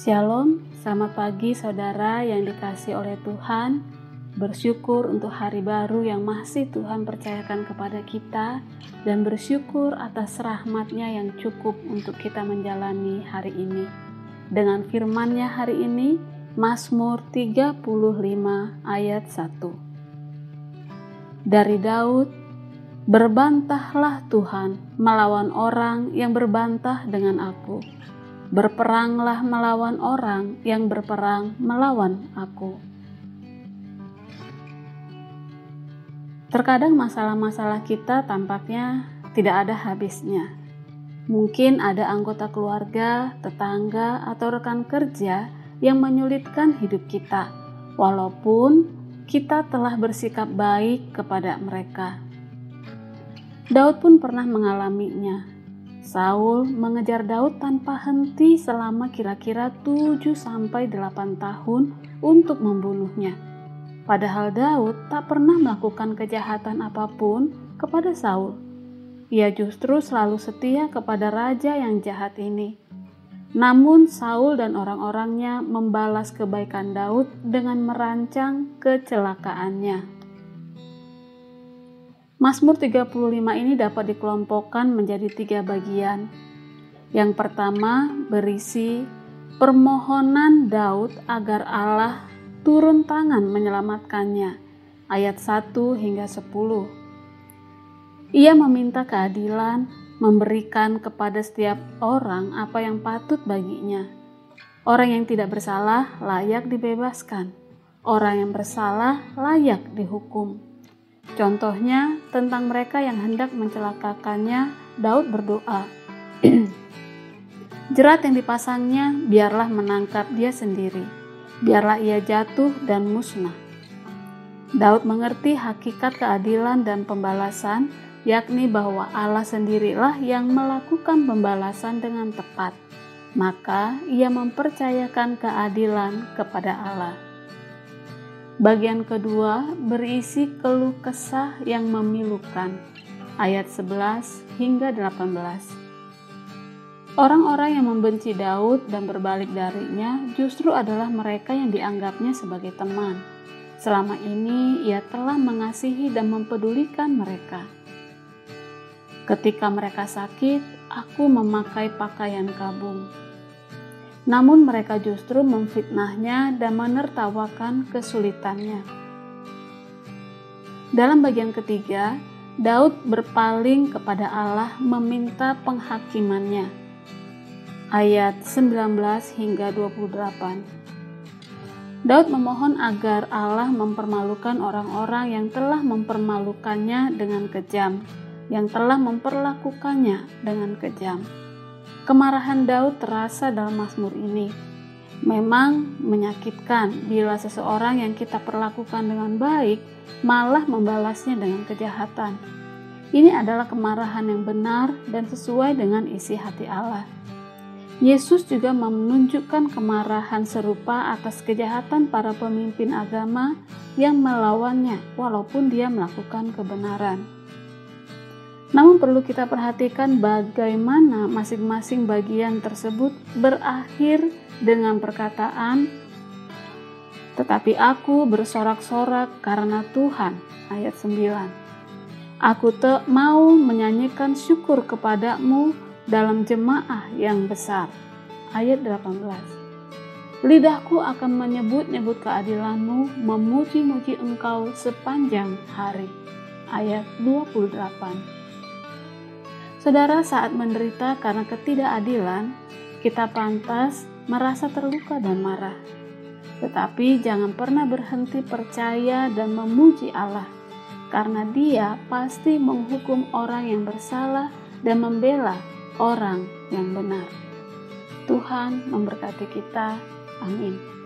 Shalom, selamat pagi saudara yang dikasih oleh Tuhan. Bersyukur untuk hari baru yang masih Tuhan percayakan kepada kita dan bersyukur atas rahmatnya yang cukup untuk kita menjalani hari ini. Dengan firmannya hari ini, Mazmur 35 ayat 1. Dari Daud, Berbantahlah Tuhan melawan orang yang berbantah dengan aku Berperanglah melawan orang yang berperang melawan aku. Terkadang masalah-masalah kita tampaknya tidak ada habisnya. Mungkin ada anggota keluarga, tetangga, atau rekan kerja yang menyulitkan hidup kita, walaupun kita telah bersikap baik kepada mereka. Daud pun pernah mengalaminya Saul mengejar Daud tanpa henti selama kira-kira 7-8 tahun untuk membunuhnya. Padahal Daud tak pernah melakukan kejahatan apa pun kepada Saul. Ia justru selalu setia kepada raja yang jahat ini. Namun Saul dan orang-orangnya membalas kebaikan Daud dengan merancang kecelakaannya. Mazmur 35 ini dapat dikelompokkan menjadi tiga bagian. Yang pertama berisi permohonan Daud agar Allah turun tangan menyelamatkannya. Ayat 1 hingga 10. Ia meminta keadilan, memberikan kepada setiap orang apa yang patut baginya. Orang yang tidak bersalah layak dibebaskan. Orang yang bersalah layak dihukum. Contohnya tentang mereka yang hendak mencelakakannya, Daud berdoa, Jerat yang dipasangnya biarlah menangkap dia sendiri, biarlah ia jatuh dan musnah. Daud mengerti hakikat keadilan dan pembalasan, yakni bahwa Allah sendirilah yang melakukan pembalasan dengan tepat. Maka ia mempercayakan keadilan kepada Allah. Bagian kedua berisi keluh kesah yang memilukan. Ayat 11 hingga 18. Orang-orang yang membenci Daud dan berbalik darinya justru adalah mereka yang dianggapnya sebagai teman. Selama ini ia telah mengasihi dan mempedulikan mereka. Ketika mereka sakit, aku memakai pakaian kabung namun mereka justru memfitnahnya dan menertawakan kesulitannya. Dalam bagian ketiga, Daud berpaling kepada Allah meminta penghakimannya. Ayat 19 hingga 28. Daud memohon agar Allah mempermalukan orang-orang yang telah mempermalukannya dengan kejam, yang telah memperlakukannya dengan kejam. Kemarahan Daud terasa dalam Mazmur ini. Memang menyakitkan bila seseorang yang kita perlakukan dengan baik malah membalasnya dengan kejahatan. Ini adalah kemarahan yang benar dan sesuai dengan isi hati Allah. Yesus juga menunjukkan kemarahan serupa atas kejahatan para pemimpin agama yang melawannya, walaupun dia melakukan kebenaran. Namun perlu kita perhatikan bagaimana masing-masing bagian tersebut berakhir dengan perkataan tetapi aku bersorak-sorak karena Tuhan. Ayat 9 Aku tak mau menyanyikan syukur kepadamu dalam jemaah yang besar. Ayat 18 Lidahku akan menyebut-nyebut keadilanmu, memuji-muji engkau sepanjang hari. Ayat 28 Saudara, saat menderita karena ketidakadilan, kita pantas merasa terluka dan marah. Tetapi jangan pernah berhenti percaya dan memuji Allah, karena Dia pasti menghukum orang yang bersalah dan membela orang yang benar. Tuhan memberkati kita. Amin.